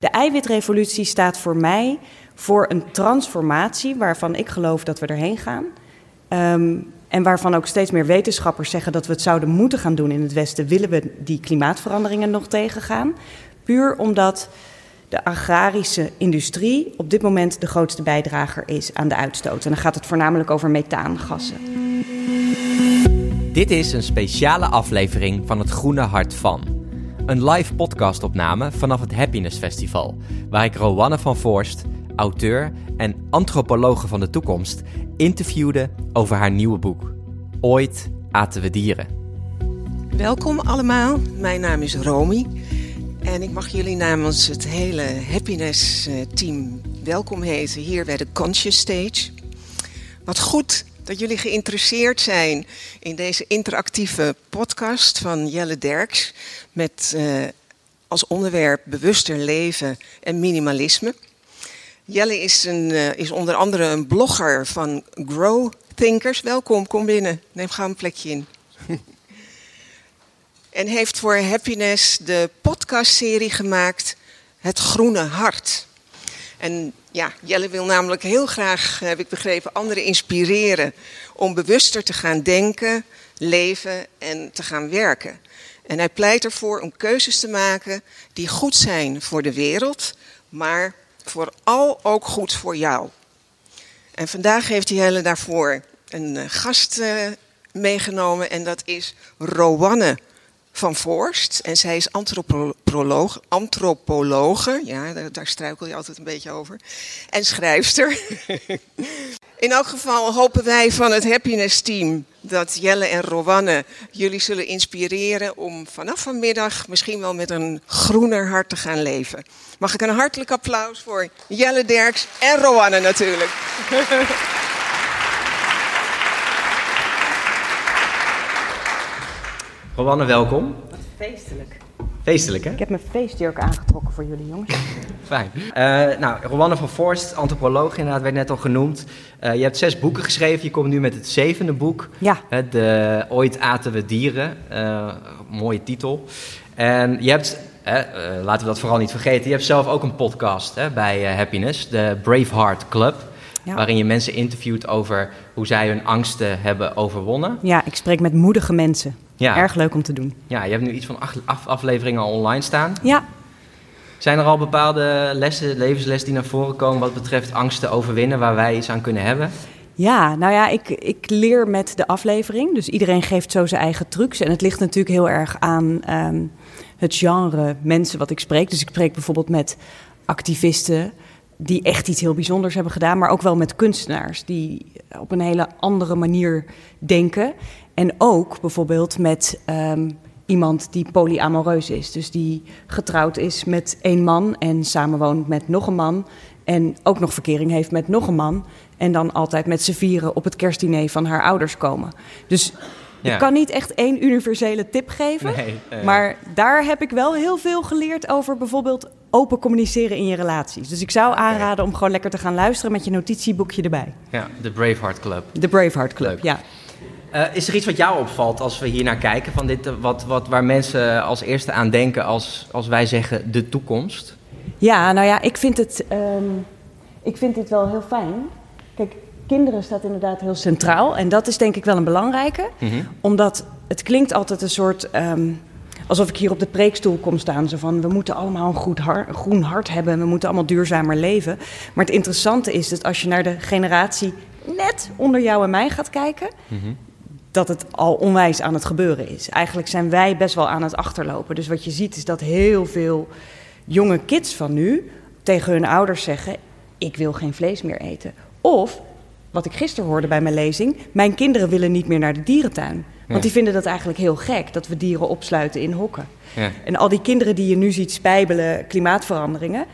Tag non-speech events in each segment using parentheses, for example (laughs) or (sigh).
De eiwitrevolutie staat voor mij voor een transformatie waarvan ik geloof dat we erheen gaan. Ehm, en waarvan ook steeds meer wetenschappers zeggen dat we het zouden moeten gaan doen in het Westen, willen we die klimaatveranderingen nog tegengaan. Puur omdat de agrarische industrie op dit moment de grootste bijdrager is aan de uitstoot. En dan gaat het voornamelijk over methaangassen. Dit is een speciale aflevering van het Groene Hart van. Een live podcastopname vanaf het Happiness Festival, waar ik Rowanne van Voorst, auteur en antropologe van de toekomst, interviewde over haar nieuwe boek. Ooit aten we dieren. Welkom allemaal, mijn naam is Romy en ik mag jullie namens het hele Happiness eh, team welkom heten hier bij de Conscious Stage. Wat goed dat jullie geïnteresseerd zijn in deze interactieve podcast van Jelle Derks met uh, als onderwerp bewuster leven en minimalisme. Jelle is, een, uh, is onder andere een blogger van Grow Thinkers. Welkom, kom binnen. Neem gauw een plekje in. (laughs) en heeft voor Happiness de podcastserie gemaakt Het Groene Hart. En ja, Jelle wil namelijk heel graag, heb ik begrepen, anderen inspireren om bewuster te gaan denken, leven en te gaan werken. En hij pleit ervoor om keuzes te maken die goed zijn voor de wereld, maar vooral ook goed voor jou. En vandaag heeft Jelle daarvoor een eh, gast uh, meegenomen en dat is Rowanne van Voorst. En zij is antropoloog, antropologe, ja, daar, daar struikel je altijd een beetje over. En schrijfster. (laughs) In elk geval hopen wij van het Happiness Team dat Jelle en Rowanne jullie zullen inspireren om vanaf vanmiddag misschien wel met een groener hart te gaan leven. Mag ik een hartelijk applaus voor Jelle Derks en Rowanne natuurlijk. (laughs) Rowanne, welkom. Wat feestelijk. Feestelijk, hè? Ik heb mijn feestjurk aangetrokken voor jullie, jongens. (laughs) Fijn. Uh, nou, Rowanne van Forst, antropoloog inderdaad, werd net al genoemd. Uh, je hebt zes boeken geschreven. Je komt nu met het zevende boek. Ja. de Ooit aten we dieren. Uh, mooie titel. En je hebt, laten we dat vooral niet vergeten, je hebt zelf ook een podcast hè, bij Happiness, de Braveheart Club. Ja. Waarin je mensen interviewt over hoe zij hun angsten hebben overwonnen. Ja, ik spreek met moedige mensen. Ja. Erg leuk om te doen. Ja, je hebt nu iets van acht afleveringen online staan. Ja. Zijn er al bepaalde lessen, levenslessen die naar voren komen wat betreft angsten overwinnen, waar wij iets aan kunnen hebben? Ja, nou ja, ik, ik leer met de aflevering. Dus iedereen geeft zo zijn eigen trucs. En het ligt natuurlijk heel erg aan ehm, het genre mensen wat ik spreek. Dus ik spreek bijvoorbeeld met activisten die echt iets heel bijzonders hebben gedaan, maar ook wel met kunstenaars die op een hele andere manier denken. En ook bijvoorbeeld met um, iemand die polyamoreus is. Dus die getrouwd is met één man en samenwoont met nog een man. En ook nog verkering heeft met nog een man. En dan altijd met z'n vieren op het kerstdiner van haar ouders komen. Dus ik kan niet echt één universele tip geven. Nee, Maar daar heb ik wel heel veel geleerd over bijvoorbeeld open communiceren in je relaties. Dus ik zou aanraden om gewoon lekker te gaan luisteren met je notitieboekje erbij. Ja, de Braveheart Club. De Braveheart Club, ja. Uh, is er iets wat jou opvalt als we hier naar kijken? Van dit, wat, wat, waar mensen als eerste aan denken als, als wij zeggen de toekomst? Ja, nou ja, ik vind, het, um, ik vind dit wel heel fijn. Kijk, kinderen staat inderdaad heel centraal. En dat is denk ik wel een belangrijke. Mm -hmm. Omdat het klinkt altijd een soort... Um, alsof ik hier op de preekstoel kom staan. Zo van, we moeten allemaal een, goed hart, een groen hart hebben. We moeten allemaal duurzamer leven. Maar het interessante is dat als je naar de generatie net onder jou en mij gaat kijken... Mm -hmm dat het al onwijs aan het gebeuren is. Eigenlijk zijn wij best wel aan het achterlopen. Dus wat je ziet is dat heel veel jonge kids van nu tegen hun ouders zeggen: Ik wil geen vlees meer eten. Of, wat ik gisteren hoorde bij mijn lezing: Mijn kinderen willen niet meer naar de dierentuin. Want die vinden dat eigenlijk heel gek dat we dieren opsluiten in hokken. Ja. En al die kinderen die je nu ziet spijbelen klimaatveranderingen.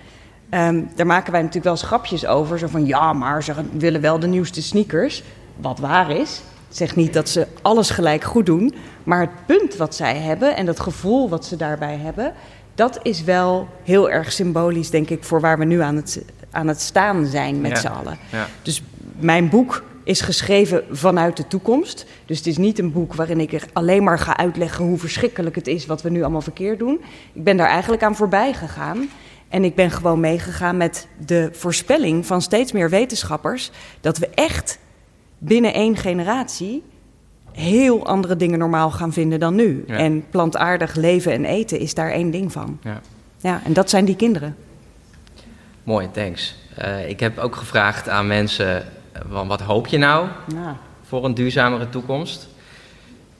Um, daar maken wij natuurlijk wel schapjes over. Zo van ja, maar ze willen wel de nieuwste sneakers. Wat waar is. Zeg niet dat ze alles gelijk goed doen, maar het punt wat zij hebben en dat gevoel wat ze daarbij hebben, dat is wel heel erg symbolisch, denk ik, voor waar we nu aan het, aan het staan zijn met ja. z'n allen. Ja. Dus mijn boek is geschreven vanuit de toekomst. Dus het is niet een boek waarin ik er alleen maar ga uitleggen hoe verschrikkelijk het is wat we nu allemaal verkeerd doen. Ik ben daar eigenlijk aan voorbij gegaan. En ik ben gewoon meegegaan met de voorspelling van steeds meer wetenschappers dat we echt binnen één generatie heel andere dingen normaal gaan vinden dan nu. Ja. En plantaardig leven en eten is daar één ding van. Ja. Ja, en dat zijn die kinderen. Mooi, thanks. Eh, ik heb ook gevraagd aan mensen, van wat hoop je nou Ja. voor een duurzamere toekomst?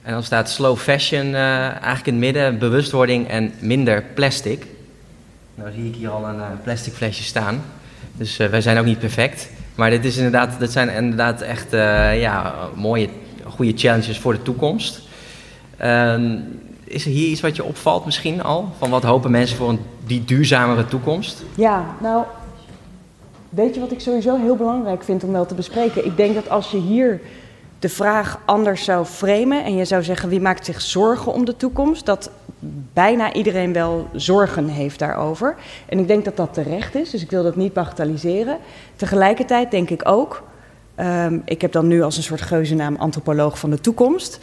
En dan staat slow fashion eh, eigenlijk in het midden, bewustwording en minder plastic. Nou zie ik hier al een eh, plastic flesje staan. Dus eh, wij zijn ook niet perfect. Maar dit, is inderdaad, dit zijn inderdaad echt ja, mooie, goede challenges voor de toekomst. Ehm, is er hier iets wat je opvalt misschien al? Van wat hopen mensen voor een, die duurzamere toekomst? Ja, nou, weet je wat ik sowieso heel belangrijk vind om wel te bespreken? Ik denk dat als je hier de vraag anders zou framen en je zou zeggen wie maakt zich zorgen om de toekomst, dat bijna iedereen wel zorgen heeft daarover. En ik denk dat dat terecht is, dus ik wil dat niet bagatelliseren. Tegelijkertijd denk ik ook, ehm, ik heb dan nu als een soort geuzennaam antropoloog van de toekomst.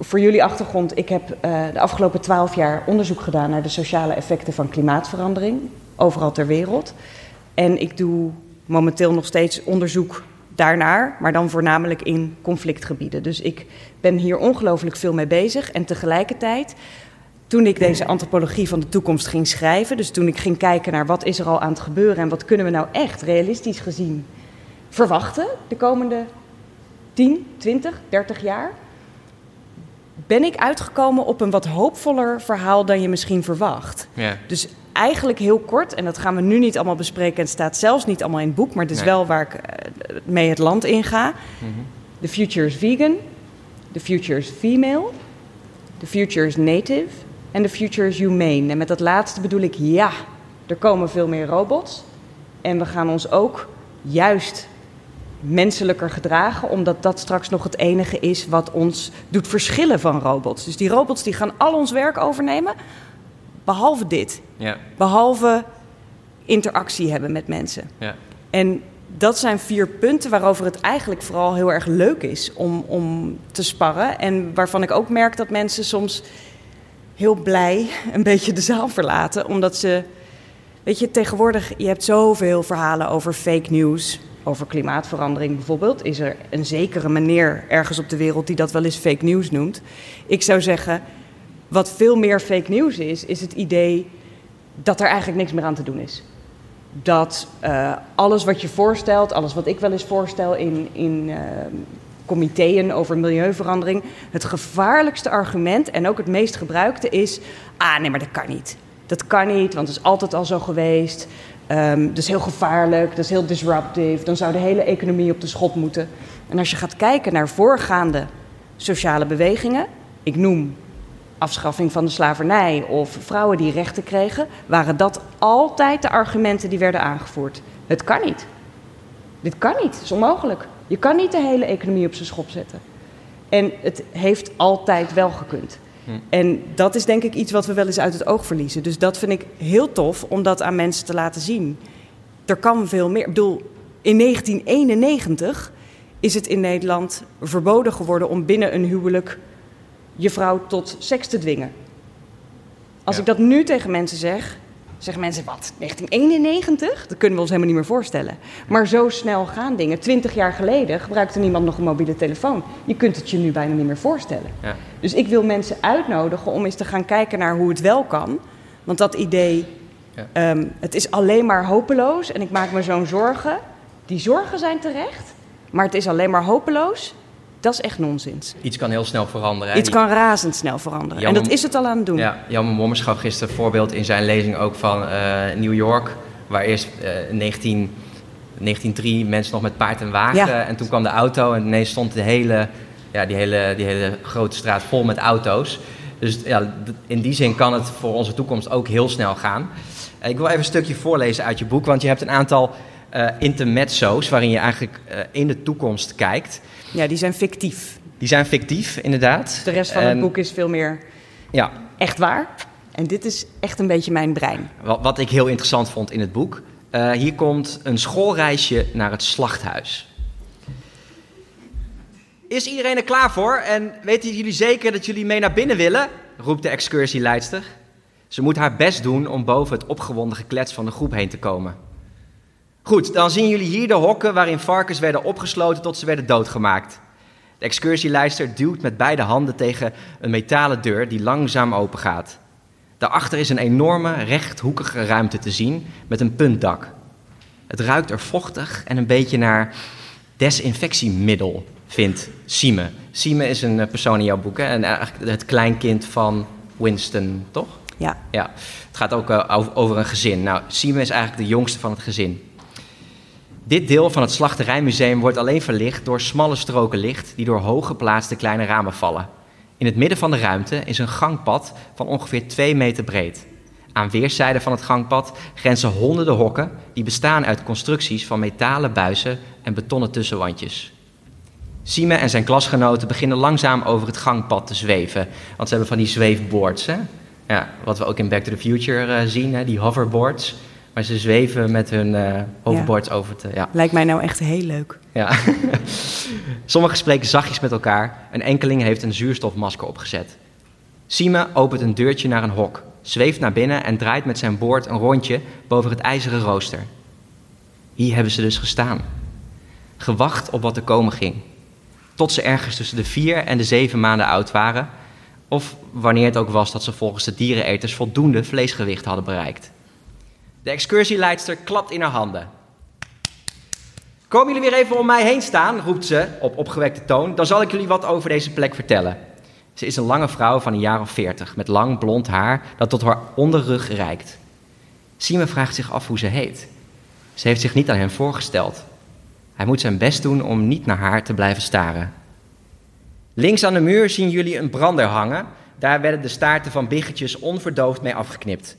Voor jullie achtergrond, ik heb eh, de afgelopen twaalf jaar onderzoek gedaan naar de sociale effecten van klimaatverandering, overal ter wereld. En ik doe momenteel nog steeds onderzoek daarnaar, maar dan voornamelijk in conflictgebieden. Dus ik ben hier ongelooflijk veel mee bezig. En tegelijkertijd, toen ik deze antropologie van de toekomst ging schrijven, dus toen ik ging kijken naar wat is er al aan het gebeuren en wat kunnen we nou echt realistisch gezien verwachten de komende 10, 20, 30 jaar, ben ik uitgekomen op een wat hoopvoller verhaal dan je misschien verwacht. Ja. Dus eigenlijk heel kort, en dat gaan we nu niet allemaal bespreken, en het staat zelfs niet allemaal in het boek, maar het is Nee. wel waar ik eh, mee het land in ga. The future is vegan, the future is female, the future is native en the future is humane. En met dat laatste bedoel ik, ja, er komen veel meer robots. En we gaan ons ook juist menselijker gedragen, omdat dat straks nog het enige is wat ons doet verschillen van robots. Dus die robots die gaan al ons werk overnemen, behalve dit. Ja, Behalve interactie hebben met mensen. ja. En dat zijn vier punten waarover het eigenlijk vooral heel erg leuk is om, om te sparren. En waarvan ik ook merk dat mensen soms heel blij een beetje de zaal verlaten. Omdat ze, weet je, tegenwoordig, je hebt zoveel verhalen over fake news. Over klimaatverandering bijvoorbeeld. Is er een zekere meneer ergens op de wereld die dat wel eens fake news noemt. Ik zou zeggen, wat veel meer fake news is, is het idee dat er eigenlijk niks meer aan te doen is dat eh, alles wat je voorstelt, alles wat ik wel eens voorstel in, in uh, comitéen over milieuverandering, het gevaarlijkste argument en ook het meest gebruikte is: ah nee, maar dat kan niet. Dat kan niet, want het is altijd al zo geweest. Um, dat is heel gevaarlijk, dat is heel disruptive. Dan zou de hele economie op de schop moeten. En als je gaat kijken naar voorgaande sociale bewegingen, ik noem afschaffing van de slavernij of vrouwen die rechten kregen, waren dat altijd de argumenten die werden aangevoerd. Het kan niet. Dit kan niet, het is onmogelijk. Je kan niet de hele economie op zijn schop zetten. En het heeft altijd wel gekund. Hm. En dat is denk ik iets wat we wel eens uit het oog verliezen. Dus dat vind ik heel tof om dat aan mensen te laten zien. Er kan veel meer. Ik bedoel, in 1991 is het in Nederland verboden geworden om binnen een huwelijk je vrouw tot seks te dwingen. Als ja. ik dat nu tegen mensen zeg, zeggen mensen wat? 1991? Dat kunnen we ons helemaal niet meer voorstellen. Maar zo snel gaan dingen. Twintig jaar geleden gebruikte niemand nog een mobiele telefoon. Je kunt het je nu bijna niet meer voorstellen. Ja. Dus ik wil mensen uitnodigen om eens te gaan kijken naar hoe het wel kan. Want dat idee, ja. um, het is alleen maar hopeloos en ik maak me zo'n zorgen. Die zorgen zijn terecht, maar het is alleen maar hopeloos. Dat is echt nonsens. Iets kan heel snel veranderen. Iets kan razendsnel veranderen. Jan, en dat is het al aan het doen. Ja, Jan Mommers gaf gisteren een voorbeeld in zijn lezing ook van uh, New York. Waar eerst uh, 19, 1903 mensen nog met paard en wagen. Ja. En toen kwam de auto en ineens stond de hele, ja, die, hele, die hele grote straat vol met auto's. Dus ja, in die zin kan het voor onze toekomst ook heel snel gaan. Uh, ik wil even een stukje voorlezen uit je boek. Want je hebt een aantal uh, intermezzo's waarin je eigenlijk uh, in de toekomst kijkt. Ja, die zijn fictief. Die zijn fictief, inderdaad. De rest van en, het boek is veel meer ja. echt waar. En dit is echt een beetje mijn brein. Wat, wat ik heel interessant vond in het boek. Uh, hier komt een schoolreisje naar het slachthuis. Is iedereen er klaar voor? En weten jullie zeker dat jullie mee naar binnen willen? roept de excursieleidster. Ze moet haar best doen om boven het opgewonden geklets van de groep heen te komen. Goed, dan zien jullie hier de hokken waarin varkens werden opgesloten tot ze werden doodgemaakt. De excursieleister duwt met beide handen tegen een metalen deur die langzaam opengaat. Daarachter is een enorme rechthoekige ruimte te zien met een puntdak. Het ruikt er vochtig en een beetje naar desinfectiemiddel, vindt Sime. Sime is een eh, persoon in jouw boek hè? en eigenlijk het kleinkind van Winston, toch? Ja. ja. Het gaat ook uh, over een gezin. Nou, Sime is eigenlijk de jongste van het gezin. Dit deel van het Slachterijmuseum wordt alleen verlicht door smalle stroken licht die door hoog geplaatste kleine ramen vallen. In het midden van de ruimte is een gangpad van ongeveer 2 meter breed. Aan weerszijden van het gangpad grenzen honderden hokken die bestaan uit constructies van metalen buizen en betonnen tussenwandjes. Sime en zijn klasgenoten beginnen langzaam over het gangpad te zweven, want ze hebben van die zweefboards. Hè? Ja, wat we ook in Back to the Future uh, zien, hè? die hoverboards. Maar ze zweven met hun uh, ja. over te... Ja. Lijkt mij nou echt heel leuk. Ja. (laughs) Sommigen spreken zachtjes met elkaar. Een enkeling heeft een zuurstofmasker opgezet. Sime opent een deurtje naar een hok, zweeft naar binnen en draait met zijn boord een rondje boven het ijzeren rooster. Hier hebben ze dus gestaan. Gewacht op wat er komen ging. Tot ze ergens tussen de vier en de zeven maanden oud waren. Of wanneer het ook was dat ze volgens de diereneters voldoende vleesgewicht hadden bereikt. De excursieleidster klapt in haar handen. Komen jullie weer even om mij heen staan, roept ze op opgewekte toon. Dan zal ik jullie wat over deze plek vertellen. Ze is een lange vrouw van een jaar of veertig, met lang blond haar dat tot haar onderrug reikt. Sime vraagt zich af hoe ze heet. Ze heeft zich niet aan hem voorgesteld. Hij moet zijn best doen om niet naar haar te blijven staren. Links aan de muur zien jullie een brander hangen. Daar werden de staarten van biggetjes onverdoofd mee afgeknipt.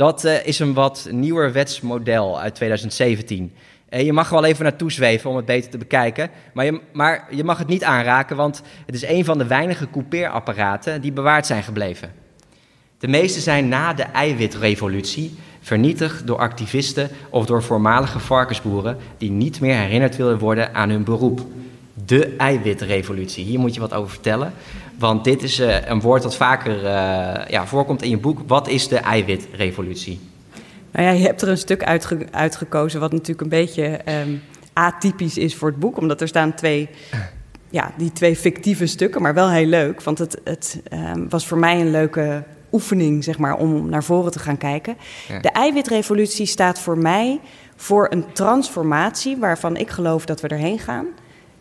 Dat uh, is een wat nieuwer wetsmodel uit 2017. Uh, je mag er wel even naartoe zweven om het beter te bekijken. Maar je, maar je mag het niet aanraken, want het is een van de weinige coupeerapparaten die bewaard zijn gebleven. De meeste zijn na de eiwitrevolutie vernietigd door activisten of door voormalige varkensboeren die niet meer herinnerd willen worden aan hun beroep. De eiwitrevolutie. Hier moet je wat over vertellen. Want dit is uh, een woord dat vaker uh, ja, voorkomt in je boek. Wat is de eiwitrevolutie? Nou ja, je hebt er een stuk uitge uitgekozen wat natuurlijk een beetje um, atypisch is voor het boek. Omdat er staan twee, ja, die twee fictieve stukken, maar wel heel leuk. Want het, het um, was voor mij een leuke oefening, zeg maar, om naar voren te gaan kijken. Ja. De eiwitrevolutie staat voor mij voor een transformatie waarvan ik geloof dat we erheen gaan.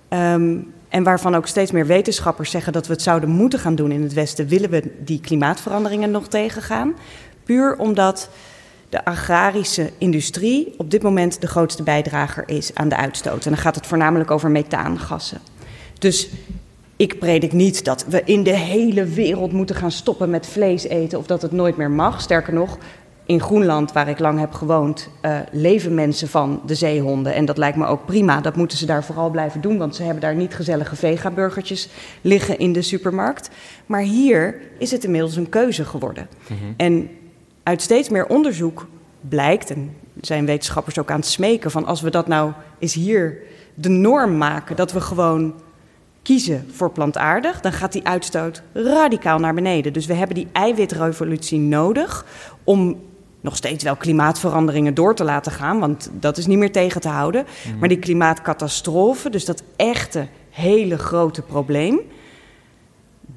Um, en waarvan ook steeds meer wetenschappers zeggen dat we het zouden moeten gaan doen in het Westen, willen we die klimaatveranderingen nog tegengaan. Puur omdat de agrarische industrie op dit moment de grootste bijdrager is aan de uitstoot. En dan gaat het voornamelijk over methaangassen. Dus ik predik niet dat we in de hele wereld moeten gaan stoppen met vlees eten of dat het nooit meer mag. Sterker nog, in Groenland, waar ik lang heb gewoond, uh, leven mensen van de zeehonden. En dat lijkt me ook prima. Dat moeten ze daar vooral blijven doen, want ze hebben daar niet gezellige vegaburgertjes liggen in de supermarkt. Maar hier is het inmiddels een keuze geworden. Mm -hmm. En uit steeds meer onderzoek blijkt, en zijn wetenschappers ook aan het smeken, van als we dat nou eens hier de norm maken, dat we gewoon kiezen voor plantaardig, dan gaat die uitstoot radicaal naar beneden. Dus we hebben die eiwitrevolutie nodig om nog steeds wel klimaatveranderingen door te laten gaan, want dat is niet meer tegen te houden. Mm. Maar die klimaatcatastrofe, dus dat echte hele grote probleem,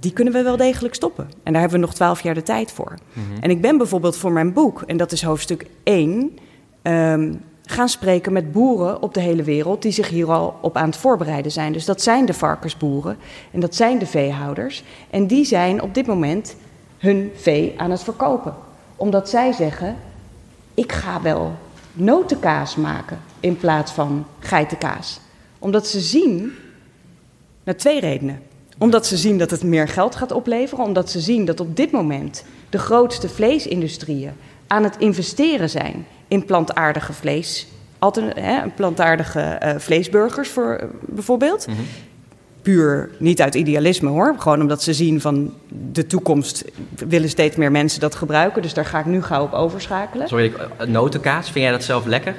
die kunnen we wel degelijk stoppen. En daar hebben we nog twaalf jaar de tijd voor. Mm -hmm. En ik ben bijvoorbeeld voor mijn boek, en dat is hoofdstuk 1, um, gaan spreken met boeren op de hele wereld die zich hier al op aan het voorbereiden zijn. Dus dat zijn de varkensboeren en dat zijn de veehouders. En die zijn op dit moment hun vee aan het verkopen omdat zij zeggen: ik ga wel notenkaas maken in plaats van geitenkaas. Omdat ze zien, naar twee redenen. Omdat ze zien dat het meer geld gaat opleveren, omdat ze zien dat op dit moment de grootste vleesindustrieën aan het investeren zijn in plantaardige vlees. Altijd, hè, plantaardige uh, vleesburgers voor, uh, bijvoorbeeld. -hmm puur niet uit idealisme hoor. Gewoon omdat ze zien van de toekomst willen steeds meer mensen dat gebruiken. Dus daar ga ik nu gauw op overschakelen. Sorry, notenkaas, vind jij dat zelf lekker?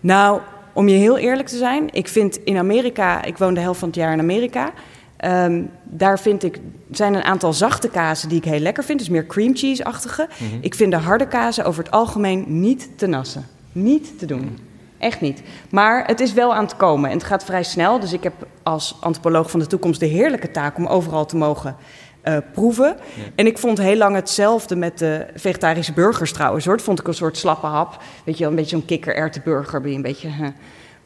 Nou, om je heel eerlijk te zijn, ik vind in Amerika, ik woon de helft van het jaar in Amerika. Ehm, daar vind ik, zijn een aantal zachte kazen die ik heel lekker vind. Dus meer cream cheese-achtige. Mhm. Ik vind de harde kazen over het algemeen niet te nassen. Niet te doen. Echt niet. Maar het is wel aan het komen en het gaat vrij snel. Dus ik heb als antropoloog van de toekomst de heerlijke taak om overal te mogen eh, proeven. En ik vond heel lang hetzelfde met de vegetarische burgers trouwens. Hoor. Dat vond ik een soort slappe hap. Weet je wel, een beetje zo'n kikker-erwtenburger. Ben je een beetje... huh.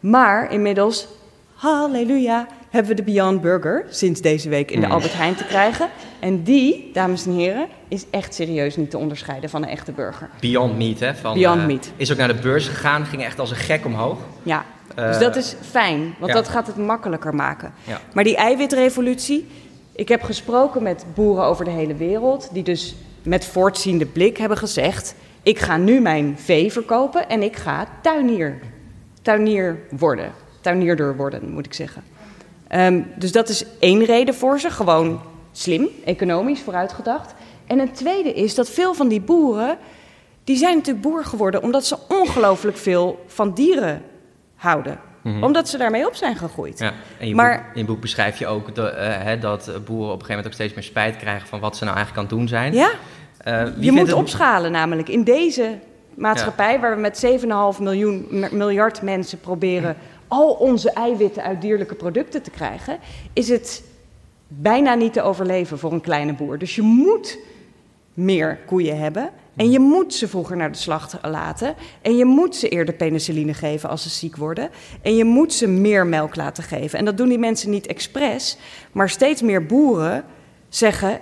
Maar inmiddels, halleluja, hebben we de Beyond Burger sinds deze week in de Mm. Albert Heijn te krijgen. En die, dames en heren, is echt serieus niet te onderscheiden van een echte burger. Beyond Meat, hè? Van, Beyond eh, Meat. Is ook naar de beurs gegaan, ging echt als een gek omhoog. Ja, dus Eh, dat is fijn, want ja. dat gaat het makkelijker maken. Ja. Maar die eiwitrevolutie, ik heb gesproken met boeren over de hele wereld, die dus met voortziende blik hebben gezegd: ik ga nu mijn vee verkopen en ik ga tuinier, tuinier worden, tuinierder worden, moet ik zeggen. Ehm, dus dat is één reden voor ze, gewoon slim, economisch vooruitgedacht. En een tweede is dat veel van die boeren, die zijn natuurlijk boer geworden omdat ze ongelooflijk veel van dieren houden. Omdat ze daarmee op zijn gegroeid. Ja. En je Maar- boek, in je boek beschrijf je ook de, eh, hè, dat boeren op een gegeven moment ook steeds meer spijt krijgen van wat ze nou eigenlijk aan het doen zijn. Ja, Eh, je moet het- opschalen namelijk. In deze maatschappij, waar we met 7,5 miljoen, miljard mensen proberen al onze eiwitten uit dierlijke producten te krijgen, is het bijna niet te overleven voor een kleine boer. Dus je moet meer koeien hebben. En je moet ze vroeger naar de slacht laten. En je moet ze eerder penicilline geven als ze ziek worden. En je moet ze meer melk laten geven. En dat doen die mensen niet expres. Maar steeds meer boeren zeggen: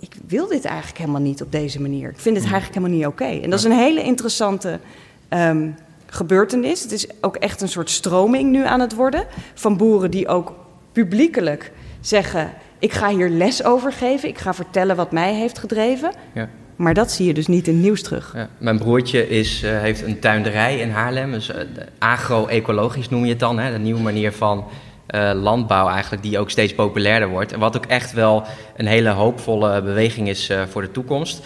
Ik wil dit eigenlijk helemaal niet op deze manier. Ik vind het eigenlijk helemaal niet oké. En dat is een hele interessante ehm, gebeurtenis. Het is ook echt een soort stroming nu aan het worden. Van boeren die ook publiekelijk zeggen: Ik ga hier les over geven. Ik ga vertellen wat mij heeft gedreven. Ja. Maar dat zie je dus niet in het nieuws terug. Ja, mijn broertje is, eh, heeft een tuinderij in Haarlem. Dus eh, agro-ecologisch noem je het dan. Hè? De nieuwe manier van eh, landbouw eigenlijk, die ook steeds populairder wordt. En wat ook echt wel een hele hoopvolle beweging is voor de toekomst.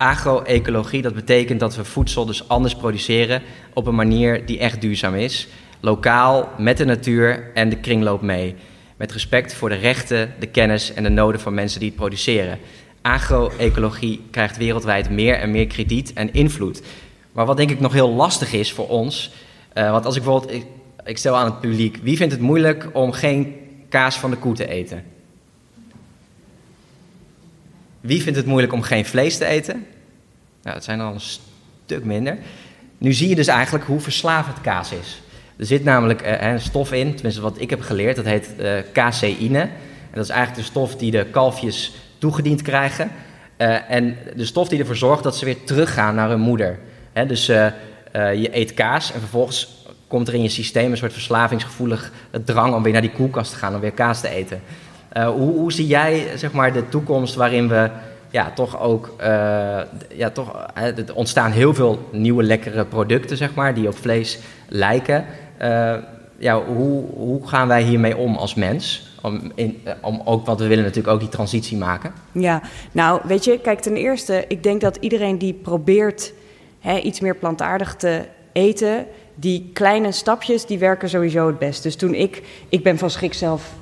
Agro-ecologie, dat betekent dat we voedsel dus anders produceren op een manier die echt duurzaam is. Lokaal, met de natuur en de kringloop mee. Met respect voor de rechten, de kennis en de noden van mensen die het produceren. Agro-ecologie krijgt wereldwijd meer en meer krediet en invloed. Maar wat denk ik nog heel lastig is voor ons. eh, want als ik bijvoorbeeld, ik, ik stel aan het publiek, wie vindt het moeilijk om geen kaas van de koe te eten? Wie vindt het moeilijk om geen vlees te eten? Nou, dat zijn er al een stuk minder. Nu zie je dus eigenlijk hoe verslavend kaas is. Er zit namelijk eh, een stof in, tenminste wat ik heb geleerd, dat heet eh, caseïne. En dat is eigenlijk de stof die de kalfjes toegediend krijgen. Eh, en de stof die ervoor zorgt dat ze weer teruggaan naar hun moeder. Dus eh, je eet kaas en vervolgens komt er in je systeem een soort verslavingsgevoelig drang om weer naar die koelkast te gaan om weer kaas te eten. Eh, hoe, zie jij zeg maar, de toekomst waarin we ja, toch ook, eh, ja, toch, er ontstaan heel veel nieuwe lekkere producten, zeg maar, die op vlees lijken. Eh, ja, hoe, hoe gaan wij hiermee om als mens? Om, in, om ook, want we willen natuurlijk ook die transitie maken. Ja, nou weet je, kijk, ten eerste, ik denk dat iedereen die probeert hè, iets meer plantaardig te eten, die kleine stapjes, die werken sowieso het best. Dus toen ik, ik ben van schrik zelf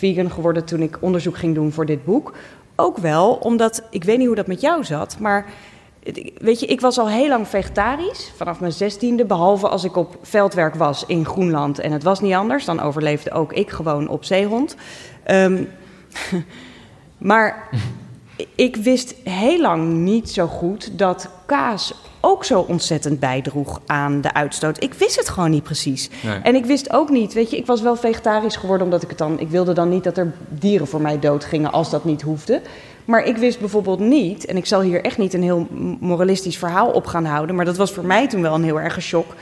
vegan geworden toen ik onderzoek ging doen voor dit boek. Ook wel, omdat, ik weet niet hoe dat met jou zat, maar weet je, ik was al heel lang vegetarisch, vanaf mijn zestiende, behalve als ik op veldwerk was in Groenland. En het was niet anders, dan overleefde ook ik gewoon op zeehond. Ehm, (laughs) maar ik wist heel lang niet zo goed dat kaas ook zo ontzettend bijdroeg aan de uitstoot. Ik wist het gewoon niet precies. Nee. En ik wist ook niet, weet je, ik was wel vegetarisch geworden omdat ik het dan, ik wilde dan niet dat er dieren voor mij doodgingen als dat niet hoefde. Maar ik wist bijvoorbeeld niet, en ik zal hier echt niet een heel moralistisch verhaal op gaan houden, maar dat was voor mij toen wel een heel erg shock,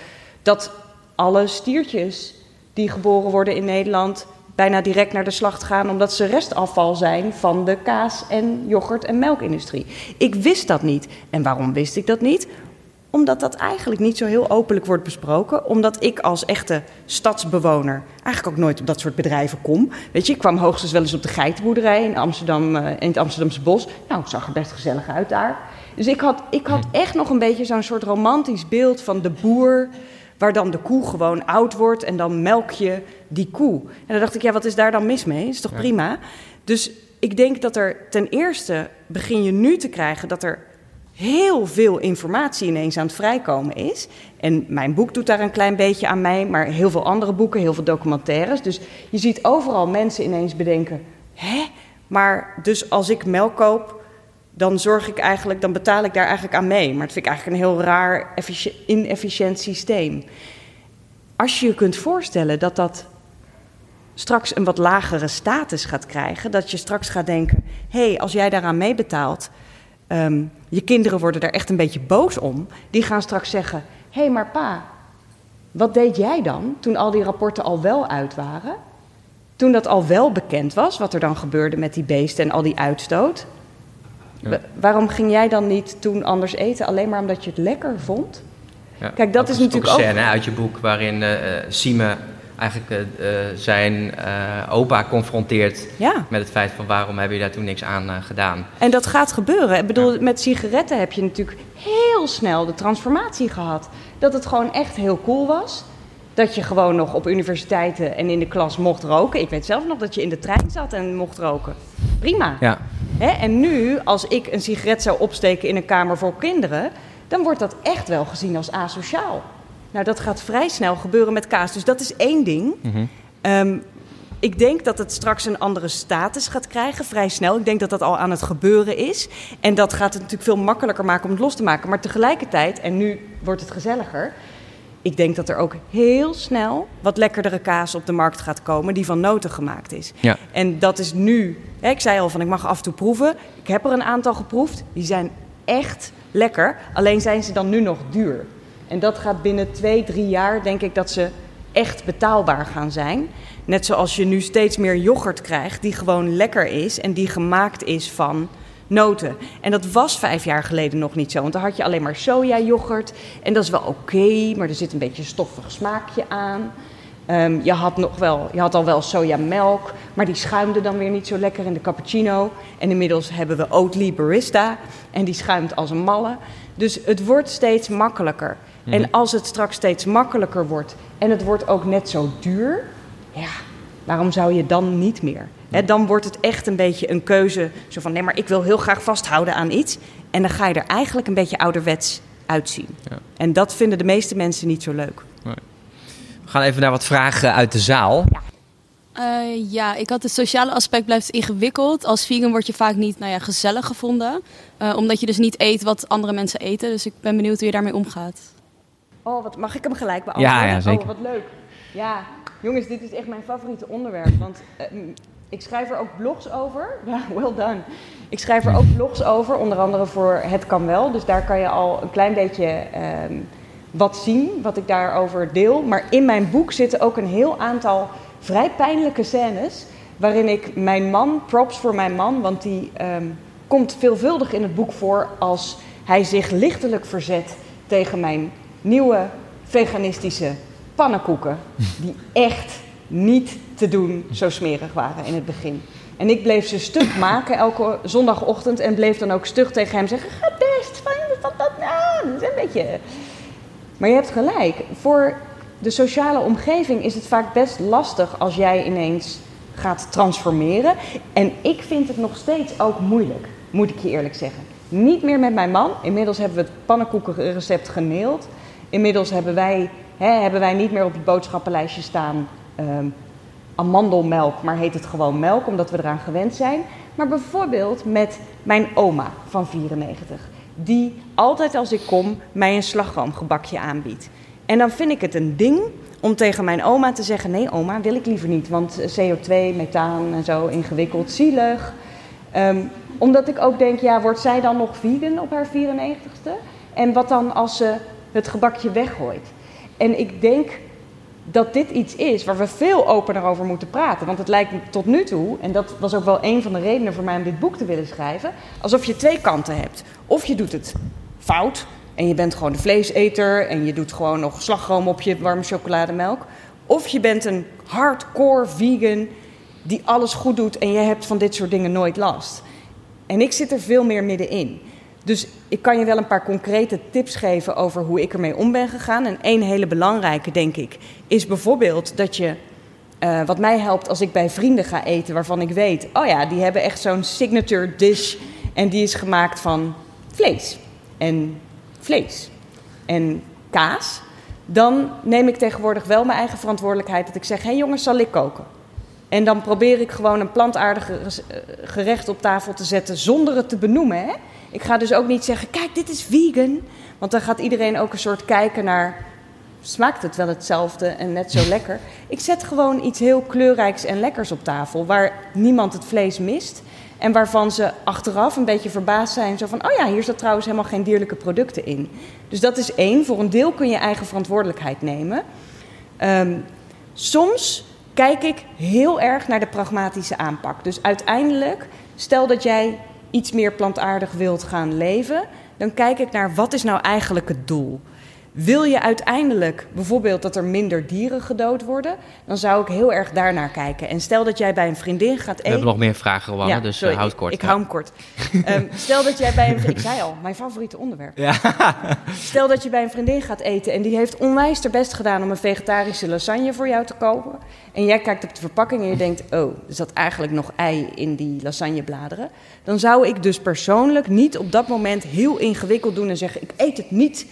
dat alle stiertjes die geboren worden in Nederland bijna direct naar de slacht gaan omdat ze restafval zijn van de kaas- en yoghurt- en melkindustrie. Ik wist dat niet. En waarom wist ik dat niet? Omdat dat eigenlijk niet zo heel openlijk wordt besproken. Omdat ik als echte stadsbewoner eigenlijk ook nooit op dat soort bedrijven kom. Weet je, ik kwam hoogstens wel eens op de geitenboerderij in, Amsterdam, eh, in het Amsterdamse bos. Nou, het zag er best gezellig uit daar. Dus ik had, ik had echt nog een beetje zo'n soort romantisch beeld van de boer waar dan de koe gewoon oud wordt en dan melk je die koe. En dan dacht ik, ja, wat is daar dan mis mee? Is toch prima? Dus ik denk dat er ten eerste begin je nu te krijgen dat er heel veel informatie ineens aan het vrijkomen is. En mijn boek doet daar een klein beetje aan mee, maar heel veel andere boeken, heel veel documentaires. Dus je ziet overal mensen ineens bedenken: hè? Maar dus als ik melk koop, dan zorg ik eigenlijk, dan betaal ik daar eigenlijk aan mee. Maar dat vind ik eigenlijk een heel raar, inefficiënt systeem. Als je je kunt voorstellen dat dat straks een wat lagere status gaat krijgen, dat je straks gaat denken: hé, hey, als jij daaraan meebetaalt, um, je kinderen worden daar echt een beetje boos om. Die gaan straks zeggen: hé, hey, maar pa, wat deed jij dan toen al die rapporten al wel uit waren? Toen dat al wel bekend was, wat er dan gebeurde met die beesten en al die uitstoot. Waarom ging jij dan niet toen anders eten? Alleen maar omdat je het lekker vond? Ja, Kijk, dat is natuurlijk ook... een scène uit je boek waarin uh, Sime eigenlijk uh, zijn opa confronteert met het feit van waarom heb je daar toen niks aan gedaan. En dat gaat gebeuren. Ik bedoel, met sigaretten heb je natuurlijk heel snel de transformatie gehad. Dat het gewoon echt heel cool was. Dat je gewoon nog op universiteiten en in de klas mocht roken. Ik weet zelf nog dat je in de trein zat en mocht roken. Prima. Ja. Hè? En nu, als ik een sigaret zou opsteken in een kamer voor kinderen, dan wordt dat echt wel gezien als asociaal. Nou, dat gaat vrij snel gebeuren met kaas. Dus dat is één ding. Mhm. Ehm, ik denk dat het straks een andere status gaat krijgen, vrij snel. Ik denk dat dat al aan het gebeuren is. En dat gaat het natuurlijk veel makkelijker maken om het los te maken. Maar tegelijkertijd, en nu wordt het gezelliger, ik denk dat er ook heel snel wat lekkerdere kaas op de markt gaat komen die van noten gemaakt is. Ja. En dat is nu, hè, ik zei al van ik mag af en toe proeven. Ik heb er een aantal geproefd, die zijn echt lekker. Alleen zijn ze dan nu nog duur. En dat gaat binnen twee, drie jaar, denk ik, dat ze echt betaalbaar gaan zijn. Net zoals je nu steeds meer yoghurt krijgt die gewoon lekker is en die gemaakt is van noten. En dat was vijf jaar geleden nog niet zo. Want dan had je alleen maar soja-yoghurt. En dat is wel oké, maar er zit een beetje een stoffig smaakje aan. Um, je, had nog wel, je had al wel sojamelk, maar die schuimde dan weer niet zo lekker in de cappuccino. En inmiddels hebben we Oatly Barista en die schuimt als een malle. Dus het wordt steeds makkelijker. Mhm. En als het straks steeds makkelijker wordt en het wordt ook net zo duur, ja, waarom zou je dan niet meer? Dan wordt het echt een beetje een keuze. Zo van nee, maar ik wil heel graag vasthouden aan iets. En dan ga je er eigenlijk een beetje ouderwets uitzien. Ja. En dat vinden de meeste mensen niet zo leuk. Nee. We gaan even naar wat vragen uit de zaal. Ja. Uh, ja, ik had het sociale aspect blijft ingewikkeld. Als vegan word je vaak niet nou ja, gezellig gevonden. Uh, omdat je dus niet eet wat andere mensen eten. Dus ik ben benieuwd hoe je daarmee omgaat. Oh, wat, mag ik hem gelijk beantwoorden? Ja, ja zeker. Oh, wat leuk. Ja, jongens, dit is echt mijn favoriete onderwerp. Want uh, ik schrijf er ook blogs over. (laughs) Ja, well done. Ik schrijf er ook blogs over, onder andere voor Het Kan Wel. Dus daar kan je al een klein beetje ehm, wat zien, wat ik daarover deel. Maar in mijn boek zitten ook een heel aantal vrij pijnlijke scènes. Waarin ik mijn man, props voor mijn man, want die ehm, komt veelvuldig in het boek voor als hij zich lichtelijk verzet tegen mijn nieuwe veganistische pannenkoeken. Die echt niet te doen zo smerig waren in het begin. En ik bleef ze stug maken elke zondagochtend en bleef dan ook stug tegen hem zeggen: Ga best, fijn dat dat nou, dat is een beetje. Maar je hebt gelijk. Voor de sociale omgeving is het vaak best lastig als jij ineens gaat transformeren. En ik vind het nog steeds ook moeilijk, moet ik je eerlijk zeggen. Niet meer met mijn man. Inmiddels hebben we het pannenkoekenrecept geneeld. Inmiddels hebben wij, hè, hebben wij niet meer op het boodschappenlijstje staan Ehm, amandelmelk, maar heet het gewoon melk, omdat we eraan gewend zijn. Maar bijvoorbeeld met mijn oma van 94, die altijd als ik kom mij een slagroomgebakje aanbiedt. En dan vind ik het een ding om tegen mijn oma te zeggen: Nee, oma, wil ik liever niet, want CO2, methaan en zo ingewikkeld, zielig. Ehm, omdat ik ook denk: ja, wordt zij dan nog vegan op haar 94ste? En wat dan als ze het gebakje weggooit? En ik denk dat dit iets is waar we veel opener over moeten praten. Want het lijkt tot nu toe, en dat was ook wel een van de redenen voor mij om dit boek te willen schrijven, alsof je twee kanten hebt. Of je doet het fout en je bent gewoon de vleeseter en je doet gewoon nog slagroom op je warme chocolademelk. Of je bent een hardcore vegan die alles goed doet en je hebt van dit soort dingen nooit last. En ik zit er veel meer middenin. Dus ik kan je wel een paar concrete tips geven over hoe ik ermee om ben gegaan. En één hele belangrijke, denk ik, is bijvoorbeeld dat je. Uh, wat mij helpt als ik bij vrienden ga eten waarvan ik weet, oh ja, die hebben echt zo'n signature dish en die is gemaakt van vlees en vlees en kaas. Dan neem ik tegenwoordig wel mijn eigen verantwoordelijkheid dat ik zeg, hé hey jongens, zal ik koken? En dan probeer ik gewoon een plantaardig gerecht op tafel te zetten zonder het te benoemen. Hè? Ik ga dus ook niet zeggen, kijk, dit is vegan. Want dan gaat iedereen ook een soort kijken naar, smaakt het wel hetzelfde en net zo lekker. Ik zet gewoon iets heel kleurrijks en lekkers op tafel, waar niemand het vlees mist. En waarvan ze achteraf een beetje verbaasd zijn. Zo van, oh ja, hier zat trouwens helemaal geen dierlijke producten in. Dus dat is één. Voor een deel kun je eigen verantwoordelijkheid nemen. Um, soms kijk ik heel erg naar de pragmatische aanpak. Dus uiteindelijk, stel dat jij iets meer plantaardig wilt gaan leven, dan kijk ik naar wat is nou eigenlijk het doel. Wil je uiteindelijk bijvoorbeeld dat er minder dieren gedood worden, dan zou ik heel erg daarnaar kijken. En stel dat jij bij een vriendin gaat eten. We hebben nog meer vragen, Rowanne, dus sorry, houd kort. Ik, hou hem kort. um, (laughs) stel dat jij bij een. Ik zei al, mijn favoriete onderwerp. Ja. (laughs) Stel dat je bij een vriendin gaat eten en die heeft onwijs ter best gedaan om een vegetarische lasagne voor jou te kopen. En jij kijkt op de verpakking en je denkt: oh, er zat eigenlijk nog ei in die lasagnebladeren. Dan zou ik dus persoonlijk niet op dat moment heel ingewikkeld doen en zeggen: ik eet het niet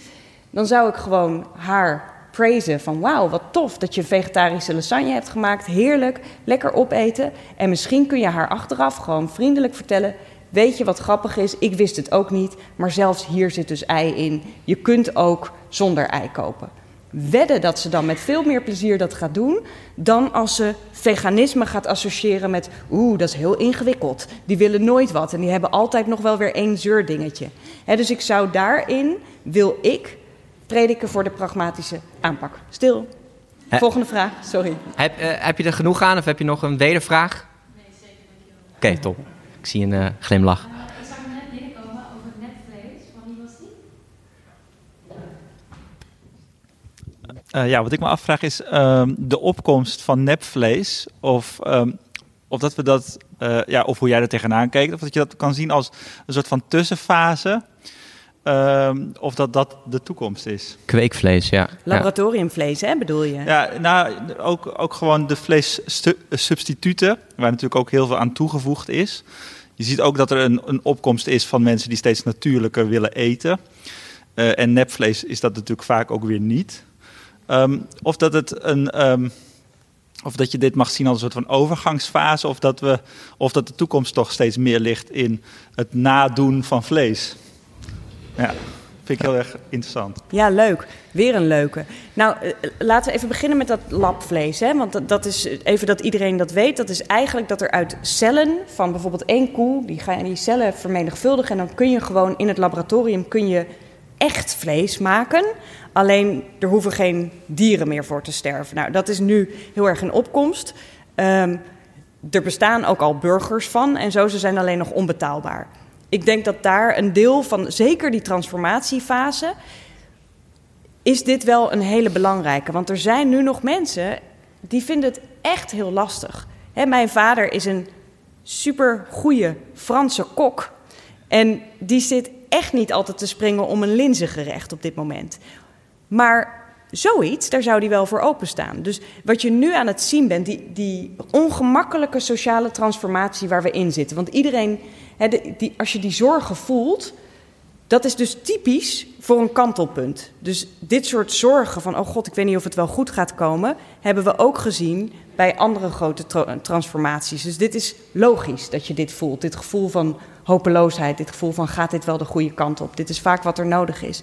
dan zou ik gewoon haar praisen van wauw, wat tof dat je vegetarische lasagne hebt gemaakt. Heerlijk, lekker opeten. En misschien kun je haar achteraf gewoon vriendelijk vertellen... weet je wat grappig is, ik wist het ook niet... maar zelfs hier zit dus ei in. Je kunt ook zonder ei kopen. Wedden dat ze dan met veel meer plezier dat gaat doen... dan als ze veganisme gaat associëren met... oeh, dat is heel ingewikkeld. Die willen nooit wat en die hebben altijd nog wel weer één zeurdingetje. He, dus ik zou daarin, wil ik prediken voor de pragmatische aanpak. Stil. Volgende vraag, sorry. Heb, uh, heb je er genoeg aan of heb je nog een wedervraag? Nee, zeker. Oké, top. Ik zie een uh, glimlach. Uh, ik zag hem net binnenkomen over netvlees. Van wie was die? ja, wat ik me afvraag is um, de opkomst van nepvlees. Of, um, of, dat we dat, ja, of hoe jij er tegenaan kijkt. Of dat je dat kan zien als een soort van tussenfase Ehm, of dat dat de toekomst is. Kweekvlees, ja. Laboratoriumvlees, hè, bedoel je? Ja, nou, ook, ook gewoon de vleessubstituten, waar natuurlijk ook heel veel aan toegevoegd is. Je ziet ook dat er een, een opkomst is van mensen die steeds natuurlijker willen eten. Uh, en nepvlees is dat natuurlijk vaak ook weer niet. Um, of dat het een. Um, of dat je dit mag zien als een soort van overgangsfase, of dat, we, of dat de toekomst toch steeds meer ligt in het nadoen van vlees. Ja, vind ik heel erg interessant. Ja, leuk. Weer een leuke. Nou, eh, laten we even beginnen met dat labvlees. Hè? Want dat, is even dat iedereen dat weet. Dat is eigenlijk dat er uit cellen van bijvoorbeeld één koe, die gaan die cellen vermenigvuldigen. En dan kun je gewoon in het laboratorium kun je echt vlees maken. Alleen er hoeven geen dieren meer voor te sterven. Nou, dat is nu heel erg in opkomst. Um, er bestaan ook al burgers van en zo, ze zijn alleen nog onbetaalbaar ik denk dat daar een deel van, zeker die transformatiefase, is dit wel een hele belangrijke. Want er zijn nu nog mensen die vinden het echt heel lastig. He, mijn vader is een super goede Franse kok. En die zit echt niet altijd te springen om een linzengerecht op dit moment. Maar zoiets, daar zou die wel voor openstaan. Dus wat je nu aan het zien bent, die, die ongemakkelijke sociale transformatie waar we in zitten. Want iedereen die, als je die zorgen voelt, dat is dus typisch voor een kantelpunt. Dus dit soort zorgen van, oh god, ik weet niet of het wel goed gaat komen, hebben we ook gezien bij andere grote transformaties. Dus dit is logisch dat je dit voelt. Dit gevoel van hopeloosheid, dit gevoel van gaat dit wel de goede kant op. Dit is vaak wat er nodig is.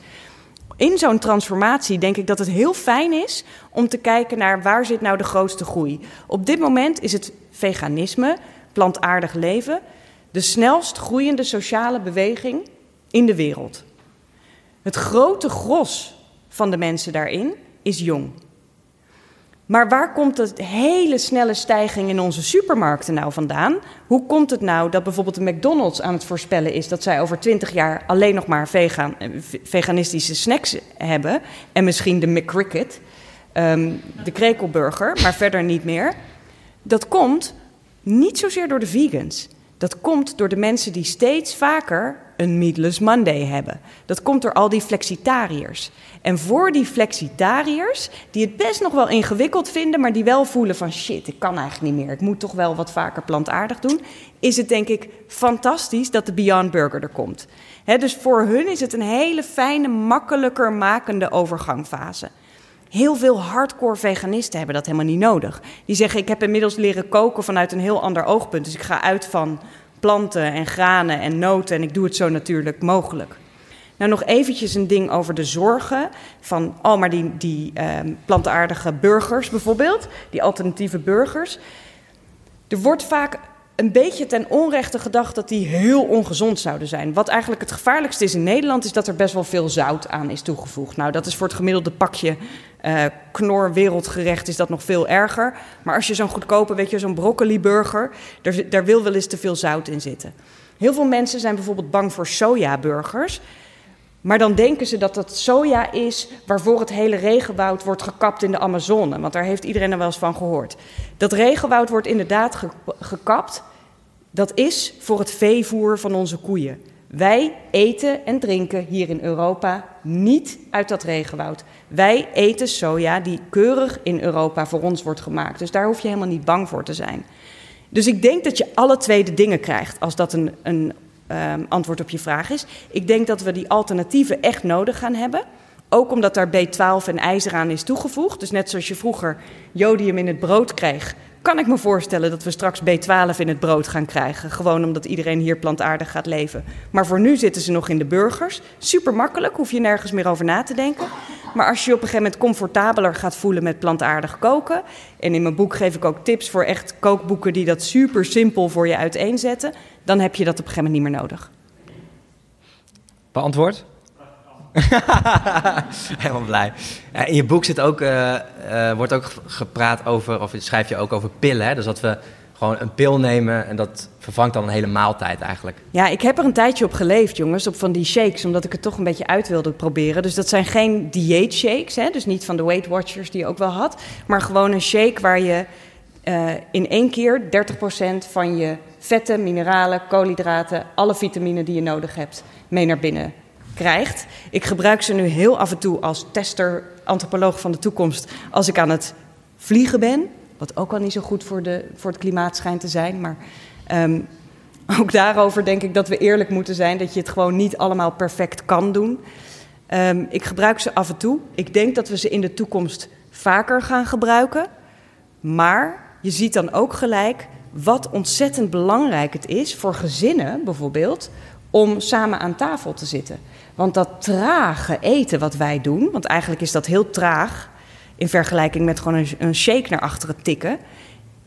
In zo'n transformatie denk ik dat het heel fijn is om te kijken naar waar zit nou de grootste groei. Op dit moment is het veganisme, plantaardig leven, de snelst groeiende sociale beweging in de wereld. Het grote gros van de mensen daarin is jong. Maar waar komt de hele snelle stijging in onze supermarkten nou vandaan? Hoe komt het nou dat bijvoorbeeld de McDonald's aan het voorspellen is dat zij over 20 jaar alleen nog maar vegan, eh, veganistische snacks hebben en misschien de McCricket, um, de krekelburger, maar verder niet meer? Dat komt niet zozeer door de vegans. Dat komt door de mensen die steeds vaker een Meatless Monday hebben. Dat komt door al die flexitariërs. En voor die flexitariërs, die het best nog wel ingewikkeld vinden, maar die wel voelen van shit, ik kan eigenlijk niet meer, ik moet toch wel wat vaker plantaardig doen, is het denk ik fantastisch dat de Beyond Burger er komt. dus voor hun is het een hele fijne, makkelijker makende overgangfase. Heel veel hardcore veganisten hebben dat helemaal niet nodig. Die zeggen: Ik heb inmiddels leren koken vanuit een heel ander oogpunt. Dus ik ga uit van planten en granen en noten en ik doe het zo natuurlijk mogelijk. Nou, nog eventjes een ding over de zorgen van, oh, maar die, die ehm, plantaardige burgers bijvoorbeeld, die alternatieve burgers. Er wordt vaak een beetje ten onrechte gedacht dat die heel ongezond zouden zijn. Wat eigenlijk het gevaarlijkste is in Nederland, is dat er best wel veel zout aan is toegevoegd. Nou, dat is voor het gemiddelde pakje uh, knor wereldgerecht is dat nog veel erger. Maar als je zo'n goedkope, weet je, zo'n broccoli-burger, daar, daar wil wel eens te veel zout in zitten. Heel veel mensen zijn bijvoorbeeld bang voor sojaburgers. Maar dan denken ze dat dat soja is waarvoor het hele regenwoud wordt gekapt in de Amazone. Want daar heeft iedereen er wel eens van gehoord. Dat regenwoud wordt inderdaad gekapt. Dat is voor het veevoer van onze koeien. Wij eten en drinken hier in Europa niet uit dat regenwoud. Wij eten soja die keurig in Europa voor ons wordt gemaakt. Dus daar hoef je helemaal niet bang voor te zijn. Dus ik denk dat je alle twee de dingen krijgt als dat een, een um, antwoord op je vraag is. Ik denk dat we die alternatieven echt nodig gaan hebben. Ook omdat daar B12 en ijzer aan is toegevoegd. Dus net zoals je vroeger jodium in het brood kreeg, kan ik me voorstellen dat we straks B12 in het brood gaan krijgen. Gewoon omdat iedereen hier plantaardig gaat leven. Maar voor nu zitten ze nog in de burgers. Super makkelijk, hoef je nergens meer over na te denken. Maar als je je op een gegeven moment comfortabeler gaat voelen met plantaardig koken. En in mijn boek geef ik ook tips voor echt kookboeken die dat super simpel voor je uiteenzetten. Dan heb je dat op een gegeven moment niet meer nodig. Beantwoord? (laughs) Helemaal blij. in je boek zit ook, uh, uh, wordt ook gepraat over, of schrijf je ook over pillen. Hè? Dus dat we gewoon een pil nemen en dat vervangt dan een hele maaltijd eigenlijk. Ja, ik heb er een tijdje op geleefd, jongens, op van die shakes, omdat ik het toch een beetje uit wilde proberen. Dus dat zijn geen dieetshakes, hè? dus niet van de Weight Watchers die je ook wel had, maar gewoon een shake waar je uh, in één keer 30% van je vetten, mineralen, koolhydraten, alle vitamine die je nodig hebt, mee naar binnen krijgt. Ik gebruik ze nu heel af en toe als tester, antropoloog van de toekomst, als ik aan het vliegen ben. Wat ook al niet zo goed voor, de, voor het klimaat schijnt te zijn. Maar um, (laughs) ook daarover denk ik dat we eerlijk moeten zijn. Dat je het gewoon niet allemaal perfect kan doen. Um, ik gebruik ze af en toe. Ik denk dat we ze in de toekomst vaker gaan gebruiken. Maar je ziet dan ook gelijk wat ontzettend belangrijk het is voor gezinnen bijvoorbeeld om samen aan tafel te zitten. Want dat trage eten wat wij doen, want eigenlijk is dat heel traag in vergelijking met gewoon een, shake naar achteren tikken,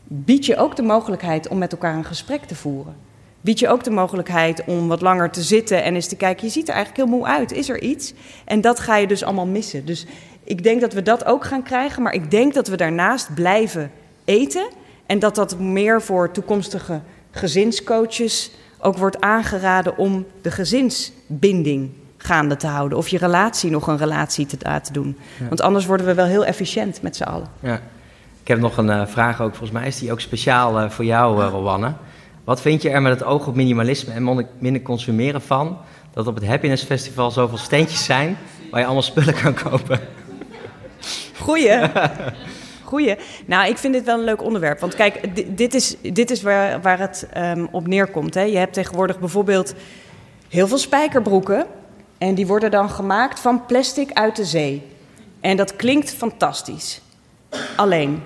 biedt je ook de mogelijkheid om met elkaar een gesprek te voeren. Biedt je ook de mogelijkheid om wat langer te zitten en eens te kijken, je ziet er eigenlijk heel moe uit, is er iets? En dat ga je dus allemaal missen. Dus ik denk dat we dat ook gaan krijgen, maar ik denk dat we daarnaast blijven eten en dat dat meer voor toekomstige gezinscoaches ook wordt aangeraden om de gezinsbinding gaande te houden. Of je relatie nog een relatie te laten doen. Want anders worden we wel heel efficiënt met z'n allen. Ja. Ik heb nog een uh, vraag ook. Volgens mij is die ook speciaal uh, voor jou, uh, Rowanne. Wat vind je er met het oog op minimalisme en minder consumeren van... dat op het Happiness Festival zoveel steentjes zijn... waar je allemaal spullen kan kopen? Goeie. (laughs) Goeie. Nou, ik vind dit wel een leuk onderwerp. Want kijk, dit is, dit is waar, waar het um, op neerkomt. Hè. Je hebt tegenwoordig bijvoorbeeld heel veel spijkerbroeken... En die worden dan gemaakt van plastic uit de zee. En dat klinkt fantastisch. Alleen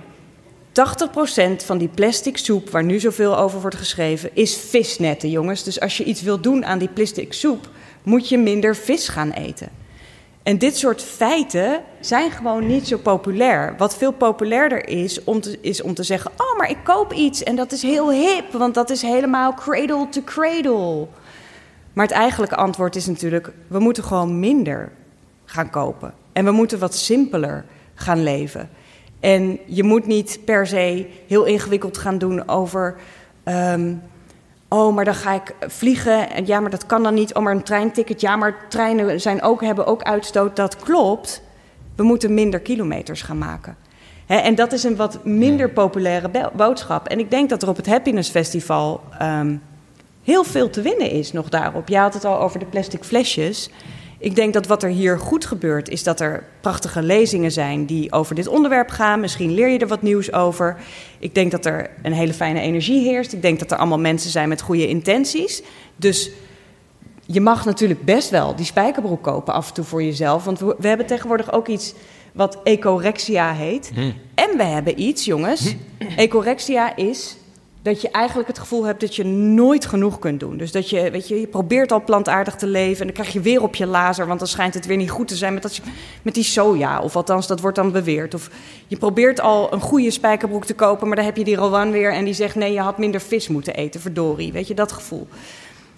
80% van die plastic soep, waar nu zoveel over wordt geschreven, is visnetten, jongens. Dus als je iets wilt doen aan die plastic soep, moet je minder vis gaan eten. En dit soort feiten zijn gewoon niet zo populair. Wat veel populairder is om is om te zeggen: Oh, maar ik koop iets en dat is heel hip, want dat is helemaal cradle to cradle. Maar het eigenlijke antwoord is natuurlijk: we moeten gewoon minder gaan kopen. En we moeten wat simpeler gaan leven. En je moet niet per se heel ingewikkeld gaan doen over. Um, oh, maar dan ga ik vliegen. En ja, maar dat kan dan niet. Oh, maar een treinticket. Ja, maar treinen zijn ook, hebben ook uitstoot. Dat klopt. We moeten minder kilometers gaan maken. en dat is een wat minder populaire boodschap. En ik denk dat er op het Happiness Festival um, heel veel te winnen is nog daarop. Je had het al over de plastic flesjes. Ik denk dat wat er hier goed gebeurt, is dat er prachtige lezingen zijn die over dit onderwerp gaan. Misschien leer je er wat nieuws over. Ik denk dat er een hele fijne energie heerst. Ik denk dat er allemaal mensen zijn met goede intenties. Dus je mag natuurlijk best wel die spijkerbroek kopen af en toe voor jezelf. Want we, we hebben tegenwoordig ook iets wat ecorexia heet. Hm. En we hebben iets, jongens. Ecorexia is dat je eigenlijk het gevoel hebt dat je nooit genoeg kunt doen. Dus dat je, weet je, je probeert al plantaardig te leven... en dan krijg je weer op je lazer, want dan schijnt het weer niet goed te zijn... met, dat, met die soja, of althans, dat wordt dan beweerd. Of je probeert al een goede spijkerbroek te kopen... maar dan heb je die Rowan weer en die zegt... nee, je had minder vis moeten eten, verdorie. Weet je, dat gevoel.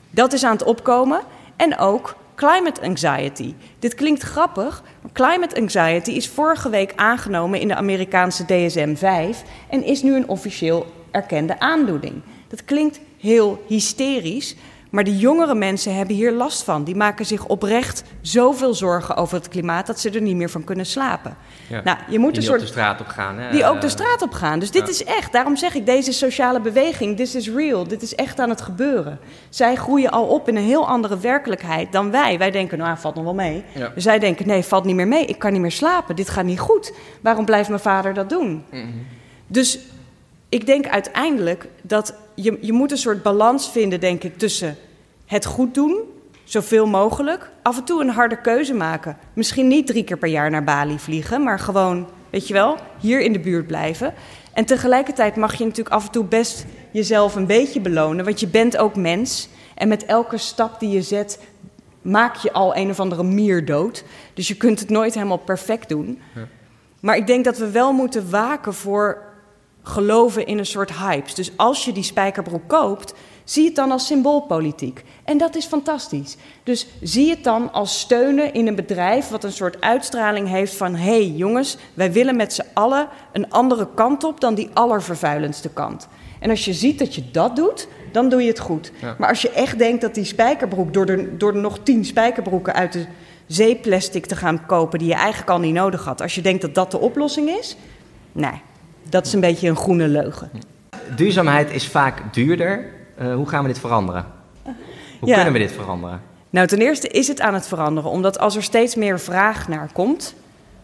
Dat is aan het opkomen. En ook climate anxiety. Dit klinkt grappig, maar climate anxiety is vorige week aangenomen in de Amerikaanse DSM-5 en is nu een officieel erkende aandoening. Dat klinkt heel hysterisch, maar de jongere mensen hebben hier last van. Die maken zich oprecht zoveel zorgen over het klimaat dat ze er niet meer van kunnen slapen. Ja. Nou, je moet Die een soort de straat op gaan. Hè? die ook de straat op gaan. Dus dit ja. is echt, daarom zeg ik, deze sociale beweging, this is real, dit is echt aan het gebeuren. Zij groeien al op in een heel andere werkelijkheid dan wij. Wij denken, nou, valt nog wel mee. Ja. Dus zij denken, nee, valt niet meer mee, ik kan niet meer slapen, dit gaat niet goed. Waarom blijft mijn vader dat doen? Mhm. Dus ik denk uiteindelijk dat je, je moet een soort balans vinden, denk ik, tussen het goed doen, zoveel mogelijk, af en toe een harde keuze maken. Misschien niet drie keer per jaar naar Bali vliegen, maar gewoon, weet je wel, hier in de buurt blijven. En tegelijkertijd mag je natuurlijk af en toe best jezelf een beetje belonen, want je bent ook mens. En met elke stap die je zet, maak je al een of andere mier dood. Dus je kunt het nooit helemaal perfect doen. Maar ik denk dat we wel moeten waken voor geloven in een soort hypes. Dus als je die spijkerbroek koopt, zie het dan als symboolpolitiek. En dat is fantastisch. Dus zie het dan als steunen in een bedrijf wat een soort uitstraling heeft van... hé hey, jongens, wij willen met z'n allen een andere kant op dan die allervervuilendste kant. En als je ziet dat je dat doet, dan doe je het goed. Ja. Maar als je echt denkt dat die spijkerbroek... door er, door er nog tien spijkerbroeken uit de zeeplastic te gaan kopen... die je eigenlijk al niet nodig had... als je denkt dat dat de oplossing is... nee, dat is een beetje een groene leugen. Duurzaamheid is vaak duurder. Eh, hoe gaan we dit veranderen? Hoe Ja. kunnen we dit veranderen? Nou, ten eerste is het aan het veranderen, omdat als er steeds meer vraag naar komt,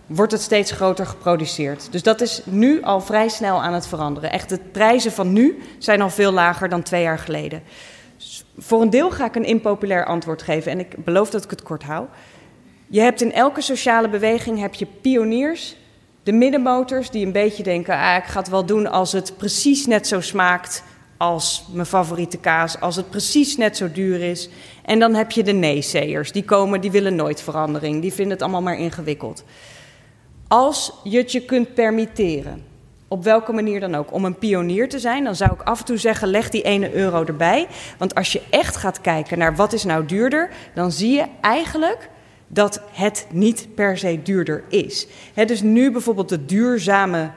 wordt het steeds groter geproduceerd. Dus dat is nu al vrij snel aan het veranderen. Echt, de prijzen van nu zijn al veel lager dan twee jaar geleden. Dus voor een deel ga ik een impopulair antwoord geven en ik beloof dat ik het kort hou. Je hebt in elke sociale beweging heb je pioniers, de middenmotors die een beetje denken: ah, ik ga het wel doen als het precies net zo smaakt als mijn favoriete kaas, als het precies net zo duur is. En dan heb je de neezeers, die komen, die willen nooit verandering, die vinden het allemaal maar ingewikkeld. Als je het je kunt permitteren, op welke manier dan ook, om een pionier te zijn, dan zou ik af en toe zeggen: leg die ene euro erbij. Want als je echt gaat kijken naar wat is nou duurder, dan zie je eigenlijk dat het niet per se duurder is. Hè, dus nu bijvoorbeeld de duurzame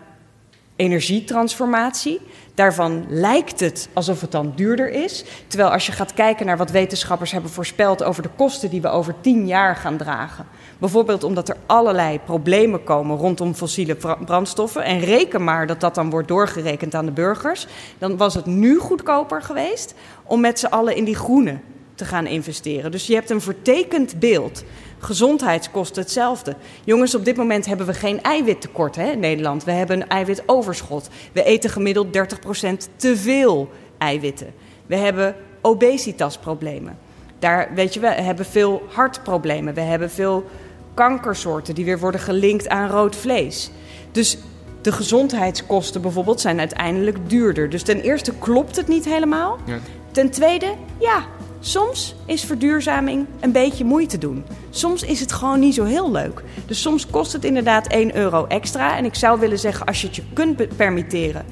energietransformatie. Daarvan lijkt het alsof het dan duurder is. Terwijl als je gaat kijken naar wat wetenschappers hebben voorspeld over de kosten die we over tien jaar gaan dragen. Bijvoorbeeld omdat er allerlei problemen komen rondom fossiele bra- brandstoffen. En reken maar dat dat dan wordt doorgerekend aan de burgers. Dan was het nu goedkoper geweest om met z'n allen in die groene te gaan investeren. Dus je hebt een vertekend beeld. Gezondheidskosten hetzelfde. Jongens, op dit moment hebben we geen eiwittekort hè, in Nederland. We hebben een eiwitoverschot. We eten gemiddeld 30% te veel eiwitten. We hebben obesitasproblemen. Daar, weet je, we hebben veel hartproblemen. We hebben veel kankersoorten die weer worden gelinkt aan rood vlees. Dus de gezondheidskosten bijvoorbeeld zijn uiteindelijk duurder. Dus ten eerste klopt het niet helemaal. Ja. Ten tweede, ja, soms is verduurzaming een beetje moeite doen. Soms is het gewoon niet zo heel leuk. Dus soms kost het inderdaad 1 euro extra. En ik zou willen zeggen, als je het je kunt permitteren,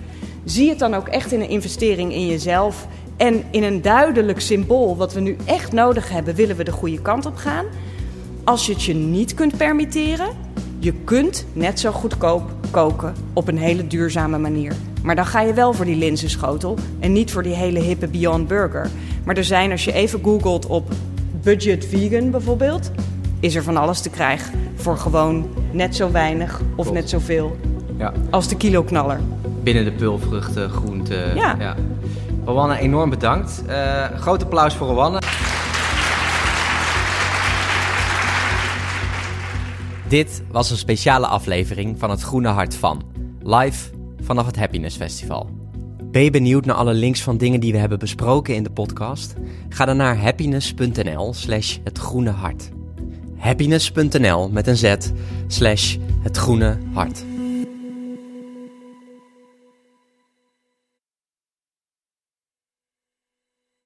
zie het dan ook echt in een investering in jezelf. En in een duidelijk symbool, wat we nu echt nodig hebben, willen we de goede kant op gaan. Als je het je niet kunt permitteren, je kunt net zo goedkoop koken op een hele duurzame manier. Maar dan ga je wel voor die linzenschotel en niet voor die hele hippe Beyond Burger. Maar er zijn, als je even googelt op budget vegan bijvoorbeeld, is er van alles te krijgen voor gewoon net zo weinig of Klopt. net zoveel Ja. als de kiloknaller. Binnen de pulvruchten, groenten. Ja. Rowanne, enorm bedankt. Uh, groot applaus voor Rowanne. Dit was een speciale aflevering van het Groene Hart van. Live vanaf het Happiness Festival. Ben je benieuwd naar alle links van dingen die we hebben besproken in de podcast? Ga dan naar happiness.nl slash het groene hart. Happiness.nl met een z slash het groene hart.